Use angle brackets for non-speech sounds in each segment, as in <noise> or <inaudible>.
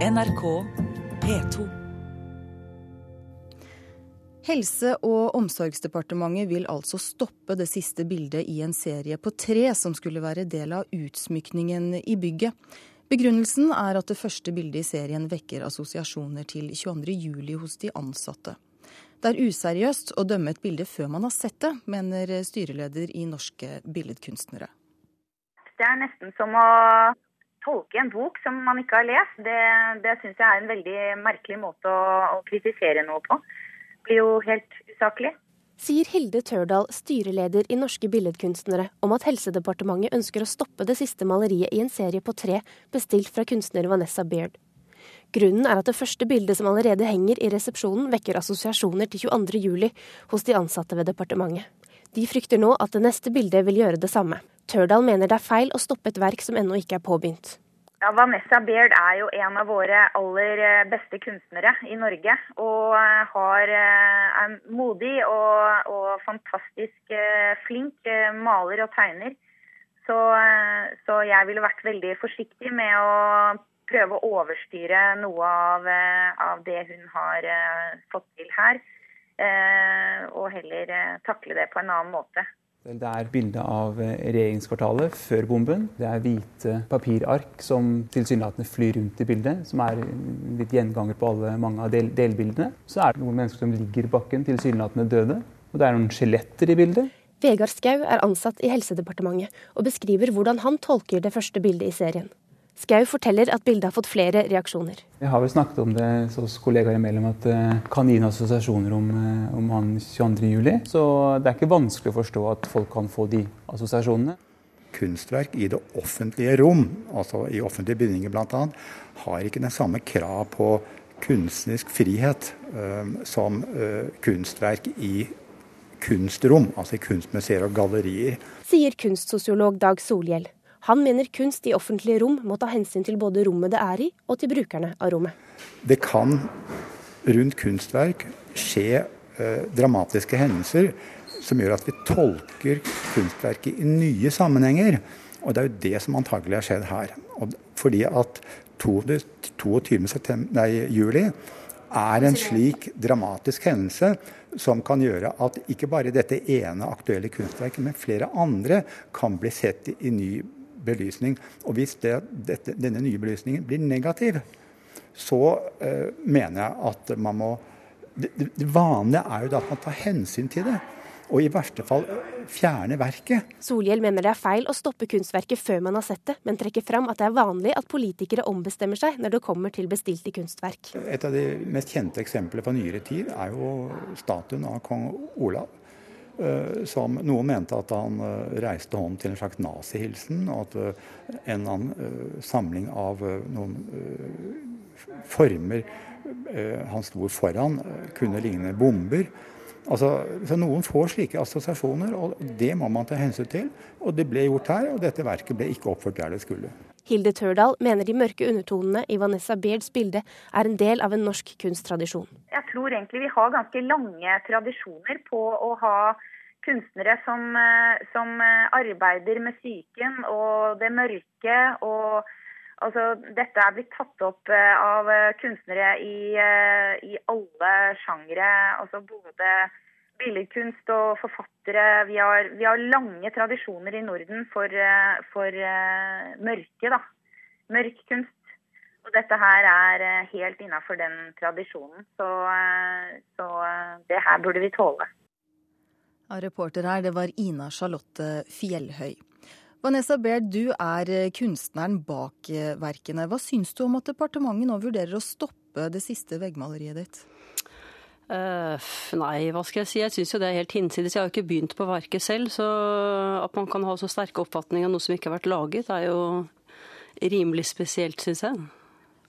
NRK P2. Helse- og omsorgsdepartementet vil altså stoppe det siste bildet i en serie på tre som skulle være del av utsmykningen i bygget. Begrunnelsen er at det første bildet i serien vekker assosiasjoner til 22.07 hos de ansatte. Det er useriøst å dømme et bilde før man har sett det, mener styreleder i Norske Billedkunstnere. Det er nesten som å tolke en bok som man ikke har lest. Det, det syns jeg er en veldig merkelig måte å, å kritisere noe på Det blir jo helt usaklig. Sier Hilde Tørdal, styreleder i Norske Billedkunstnere, om at Helsedepartementet ønsker å stoppe det siste maleriet i en serie på tre bestilt fra kunstner Vanessa Beard. Grunnen er at det første bildet som allerede henger i resepsjonen, vekker assosiasjoner til 22.07 hos de ansatte ved departementet. De frykter nå at det neste bildet vil gjøre det samme. Tørdal mener det er feil å stoppe et verk som ennå ikke er påbegynt. Ja, Vanessa Baird er jo en av våre aller eh, beste kunstnere i Norge. Og eh, har, eh, er modig og, og fantastisk flink maler og tegner. Så, så, jeg ville vært veldig forsiktig med å prøve å overstyre noe av, av det hun har fått til her. Og heller takle det på en annen måte. Det er bilde av eh, regjeringskvartalet før bomben. Det er hvite papirark som tilsynelatende flyr rundt i bildet, som er litt gjenganger på alle, mange av del delbildene. Så er det noen mennesker som ligger i bakken, tilsynelatende døde. Og det er noen skjeletter i bildet. Vegard Skau er ansatt i Helsedepartementet og beskriver hvordan han tolker det første bildet i serien. Skau forteller at bildet har fått flere reaksjoner. Jeg har vel snakket om det hos kollegaer imellom at det eh, kan gi noen assosiasjoner om, eh, om han 22.07. Så det er ikke vanskelig å forstå at folk kan få de assosiasjonene. Kunstverk i det offentlige rom, altså i offentlige bygninger bl.a., har ikke den samme krav på kunstnerisk frihet uh, som uh, kunstverk i kunstrom, altså i kunstmuseer og gallerier. Sier kunstsosiolog Dag Solhjell. Han mener kunst i offentlige rom må ta hensyn til både rommet det er i, og til brukerne av rommet. Det kan rundt kunstverk skje eh, dramatiske hendelser som gjør at vi tolker kunstverket i nye sammenhenger. Og det er jo det som antagelig har skjedd her. Og fordi at 22. Nei, juli er en slik dramatisk hendelse som kan gjøre at ikke bare dette ene aktuelle kunstverket, men flere andre kan bli sett i ny belysning. Og hvis det, dette, denne nye belysningen blir negativ, så eh, mener jeg at man må det, det, vanlige er jo da at man tar hensyn til det. Og i verste fall fjerne verket. Solhjell mener det er feil å stoppe kunstverket før man har sett det, men trekker fram at det er vanlig at politikere ombestemmer seg når det kommer til bestilte kunstverk. Et av de mest kjente eksemplene fra nyere tid er jo statuen av kong Olav. Eh, som noen mente at han eh, reiste hånden til en slags nazihilsen, og at eh, en annen samling av noen former han sto foran, kunne ligne bomber. Altså, så Noen får slike assosiasjoner, og det må man ta hensyn til. Og det ble gjort her, og dette verket ble ikke oppført der det skulle. Hilde Tørdal mener de mørke undertonene i Vanessa Beards bilde er en del av en norsk kunsttradisjon. Jeg tror egentlig vi har ganske lange tradisjoner på å ha kunstnere som, eh, som eh, arbeider med psyken og det mørke. og altså, Dette er blitt tatt opp eh, av kunstnere i, i alle sjangre. Altså både billedkunst og forfattere. Vi har, vi har, lange tradisjoner i Norden for, for mørke. da. Mørk kunst. Og dette her er helt innafor den tradisjonen. Så, så det her burde vi tåle. Ja, reporter her, det var Ina Charlotte Fjellhøy. Vanessa Baird, du er eh, kunstneren bak eh, verkene. Hva syns du om at departementet nå vurderer å stoppe det siste veggmaleriet ditt? Uh, nei, hva skal jeg si. Jeg syns jo det er helt hinsides. Jeg har jo ikke begynt på verket selv, så at man kan ha så sterke oppfatninger av noe som ikke har vært laget, er jo rimelig spesielt, syns jeg.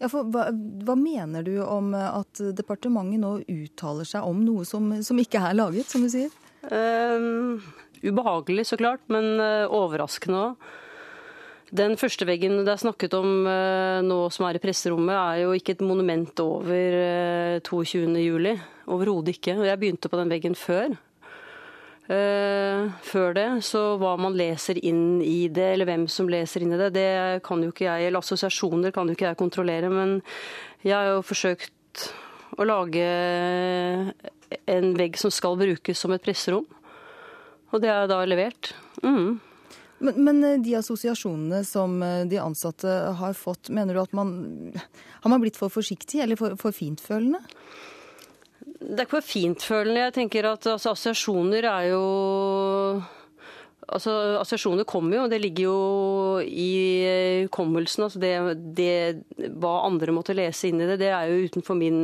Ja, for hva, hva, mener du om at departementet nå uttaler seg om noe som, som ikke er laget, som du sier? Uh, ubehagelig, så klart, men uh, overraskende òg. Den første veggen det er snakket om uh, nå som er i presserommet, er jo ikke et monument over 22. juli. Overhodet ikke. Og jeg begynte på den veggen før. Uh, før det, så hva man leser inn i det, eller hvem som leser inn i det, det kan jo ikke jeg, eller assosiasjoner kan jo ikke jeg kontrollere. Men jeg har jo forsøkt å lage en vegg som skal brukes som et presserom. Og det er da levert. Mm. Men, men, eh, de assosiasjonene som eh, de ansatte har fått, mener du at man Har man blitt for forsiktig eller for, for fintfølende? Det er ikke for fintfølende. Jeg tenker at altså, assosiasjoner er jo Altså, Assosiasjoner kommer jo, det ligger jo i eh, hukommelsen. Altså det, det, hva andre måtte lese inn i det, det er jo utenfor min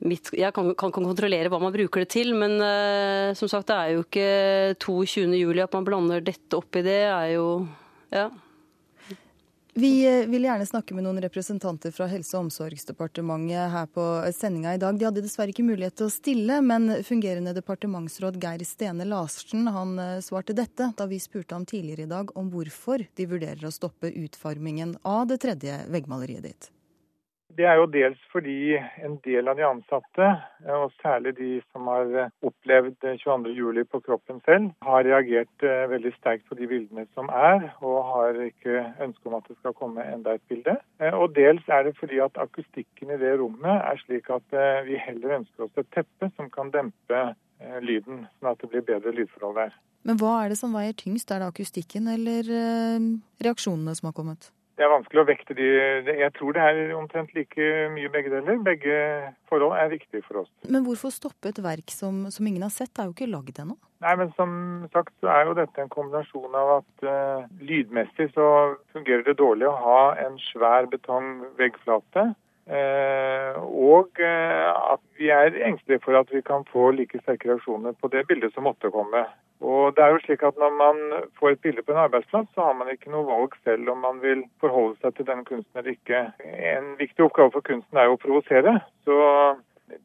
mitt, jeg kan, kan, kontrollere hva man bruker det til, men uh, som sagt, det er jo ikke 22.07 at man blander dette opp i det, er jo Ja. Vi eh, vil gjerne snakke med noen representanter fra Helse- og omsorgsdepartementet her på sendinga i dag. De hadde dessverre ikke mulighet til å stille, men fungerende departementsråd Geir Stene Larsen han eh, svarte dette da vi spurte ham tidligere i dag om hvorfor de vurderer å stoppe utformingen av det tredje veggmaleriet ditt. Det er jo dels fordi en del av de ansatte, og særlig de som har opplevd 22.07 på kroppen selv, har reagert eh, veldig sterkt på de bildene som er, og har ikke ønske om at det skal komme enda et bilde. Eh, og dels er det fordi at akustikken i det rommet er slik at eh, vi heller ønsker oss et teppe som kan dempe lyden, sånn at det blir bedre lydforhold der. Men hva er det som veier tyngst? Er det akustikken eller reaksjonene som har kommet? Det er vanskelig å vekte de Jeg tror det er omtrent like mye begge deler. Begge forhold er viktige for oss. Men hvorfor stoppe et verk som, som ingen har sett? Det er jo ikke lagd ennå? Nei, men som sagt så er jo dette en kombinasjon av at uh, lydmessig så fungerer det dårlig å ha en svær betongveggflate. Uh, og uh, at vi er engstelige for at vi kan få like sterke reaksjoner på det bildet som måtte komme. Og det er jo slik at Når man får et bilde på en arbeidsplass, så har man ikke noe valg selv om man vil forholde seg til denne kunsten eller ikke. En viktig oppgave for kunsten er jo å provosere. Så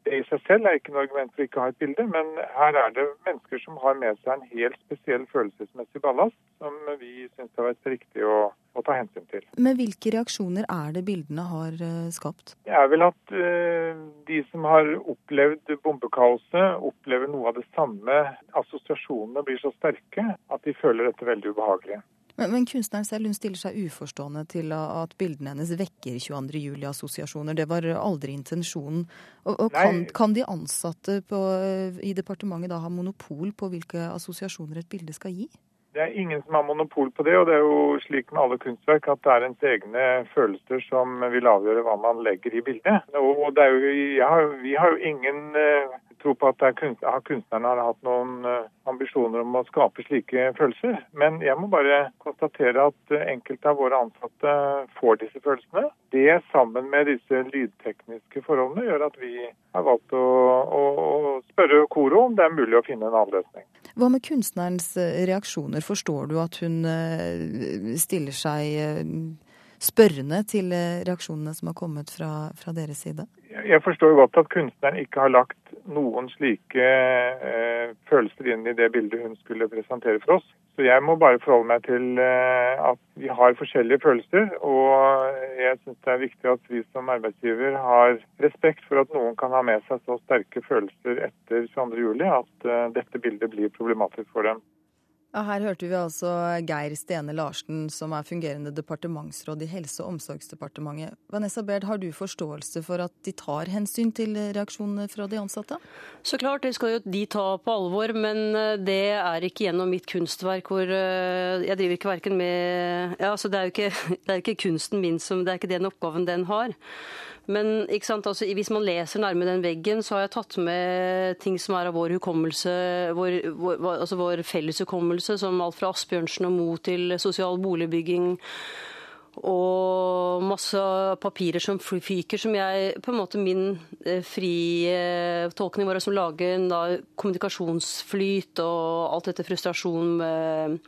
det i seg selv er ikke noe argument for ikke å ha et bilde, men her er det mennesker som har med seg en helt spesiell følelsesmessig ballast, som vi syns det har vært riktig å, å, ta hensyn til. Men hvilke reaksjoner er det bildene har uh, skapt? Det er vel at uh, de som har opplevd bombekaoset, opplever noe av det samme. Assosiasjonene blir så sterke at de føler dette veldig ubehagelig. Men, men, kunstneren selv hun stiller seg uforstående til at bildene hennes vekker 22.07-assosiasjoner. Det var aldri intensjonen. Og, og kan, kan, de ansatte på, i departementet da ha monopol på hvilke assosiasjoner et bilde skal gi? Det er ingen som har monopol på det, og det er jo slik med alle kunstverk at det er ens egne følelser som vil avgjøre hva man legger i bildet. Og det jo, har, vi har jo ingen uh, tro på at kunstnerne har hatt noen uh, ambisjoner om å skape slike følelser. Men jeg må bare konstatere at uh, enkelte av våre ansatte får disse følelsene. Det sammen med disse lydtekniske forholdene gjør at vi har valgt å, å, å spørre Koro om det er mulig å finne en annen løsning. Hva med kunstnerens uh, reaksjoner? Forstår du at hun stiller seg spørrende til reaksjonene som har kommet fra, fra deres side? Jeg forstår godt at kunstneren ikke har lagt noen slike eh, følelser inn i det bildet hun skulle presentere for oss. Så jeg må bare forholde meg til eh, at vi har forskjellige følelser. Og jeg syns det er viktig at vi som arbeidsgiver har respekt for at noen kan ha med seg så sterke følelser etter 22.07 at eh, dette bildet blir problematisk for dem. Her hørte vi altså Geir Stene Larsen, som er fungerende departementsråd i Helse- og omsorgsdepartementet. Vanessa Baird, har du forståelse for at de tar hensyn til reaksjonene fra de ansatte? Så klart, det skal jo de ta på alvor, men eh, det er ikke gjennom mitt kunstverk hvor eh, Jeg driver ikke verken med Ja, altså det er jo ikke, <laughs> det er ikke kunsten min som Det er ikke den oppgaven den har. Men altså, hvis man leser nærme den veggen, så har jeg tatt med ting som er av vår hukommelse, vår, vår, altså vår felles hukommelse, som alt fra Asbjørnsen og Mo til sosial boligbygging. Og masse papirer som fyker, som jeg på en måte Min eh, frie eh, tolkning var å lage en da, kommunikasjonsflyt og alt dette frustrasjon med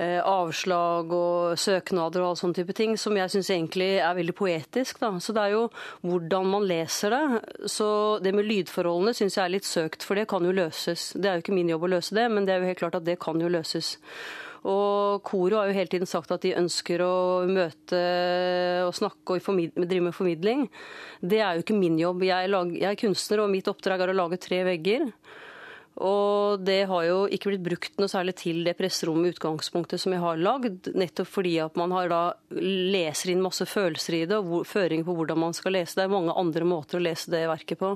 avslag og søknader og all sånne type ting, som jeg syns egentlig er veldig poetisk. Da. Så det er jo hvordan man leser det. Så det med lydforholdene syns jeg er litt søkt, for det kan jo løses. Det er jo ikke min jobb å løse det, men det er jo helt klart at det kan jo løses. Og Koro har jo hele tiden sagt at de ønsker å møte og snakke og drive med formidling. Det er jo ikke min jobb. Jeg er, jeg er kunstner, og mitt oppdrag er å lage tre vegger. Og det har jo ikke blitt brukt noe særlig til det presserommet i utgangspunktet som jeg har lagd, nettopp fordi at man har da leser inn masse følelser i det, og føringer på hvordan man skal lese. Det er mange andre måter å lese det verket på.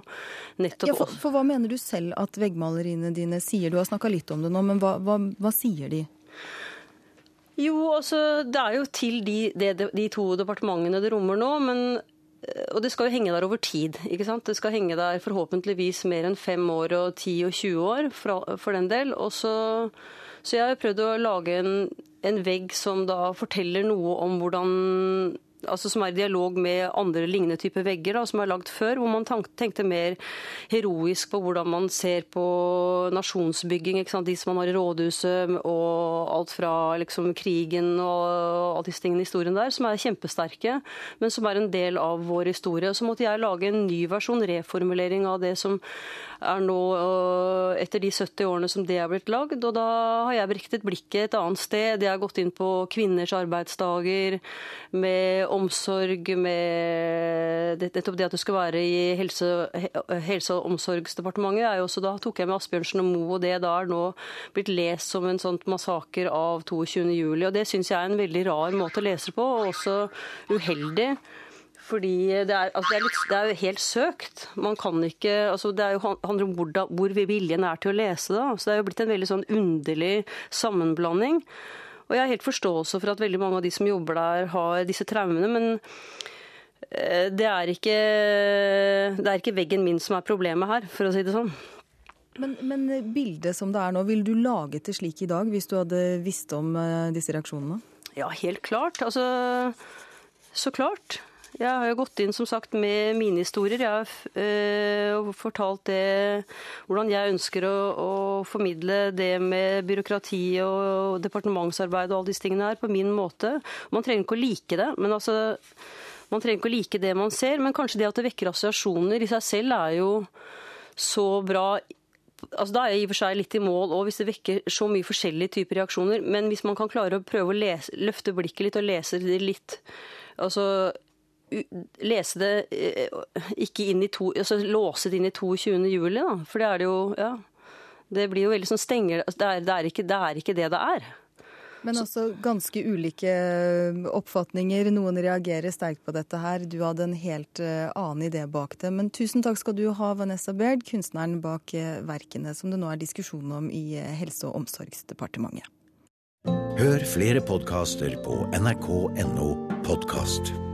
Nettopp. Ja, for, for, hva mener du selv at veggmaleriene dine sier? Du har snakka litt om det nå, men hva, hva, hva sier de? Jo, altså det er jo til de, de, de to departementene det rommer nå, men og det skal jo henge der over tid. ikke sant? Det skal henge der forhåpentligvis mer enn fem år og ti og 20 år for, for den del. Så, så, jeg har prøvd å lage en, en vegg som da forteller noe om hvordan altså som er i dialog med andre lignende typer vegger da, som er lagd før, hvor man tenkte mer heroisk på hvordan man ser på nasjonsbygging. De som man har i rådhuset, og alt fra liksom, krigen og alle disse tingene i historien der, som er kjempesterke, men som er en del av vår historie. Så måtte jeg lage en ny versjon, reformulering av det som er nå etter de 70 årene som det er blitt lagd. Og da har jeg riktet blikket et annet sted. Jeg har gått inn på kvinners arbeidsdager, med omsorg, med nettopp det at du skal være i helse, helse- og omsorgsdepartementet. er jo også Da tok jeg med Asbjørnsen og Moe, og det da er nå blitt lest som en sånn massaker av 22.07. Og det syns jeg er en veldig rar måte å lese på, og også uheldig. Fordi det er, altså det, er litt, det er, helt søkt. Man kan ikke, altså det jo, handler om hvor, da, hvor viljen er til å lese det. Så det er jo blitt en veldig sånn underlig sammenblanding. Og jeg har helt forståelse for at veldig mange av de som jobber der, har disse traumene. Men eh, det er ikke, det er ikke veggen min som er problemet her, for å si det sånn. Men, men bildet som det er nå, ville du laget det slik i dag hvis du hadde visst om eh, disse reaksjonene? Ja, helt klart. Altså, så klart. Jeg har jo gått inn som sagt med mine historier. Jeg har øh, fortalt det, hvordan jeg ønsker å, å, formidle det med byråkrati og departementsarbeid og alle disse tingene her på min måte. Man trenger ikke å like det, men altså man trenger ikke å like det man ser, men kanskje det at det vekker assosiasjoner i seg selv er jo så bra altså Da er jeg i og for seg litt i mål og hvis det vekker så mye forskjellige typer reaksjoner. Men hvis man kan klare å prøve å lese, løfte blikket litt og lese det litt altså lese det eh, ikke inn i to, altså låse det inn i 22. juli, da. For det er det jo Ja. Det blir jo veldig sånn stenger altså, det er, det, er ikke, det er ikke det det er. Men altså ganske ulike eh, oppfatninger. Noen reagerer sterkt på dette her. Du hadde en helt eh, annen idé bak det. Men tusen takk skal du ha, Vanessa Baird, kunstneren bak verkene som det nå er diskusjon om i Helse- og omsorgsdepartementet. Hør flere podkaster på nrk.no podkast.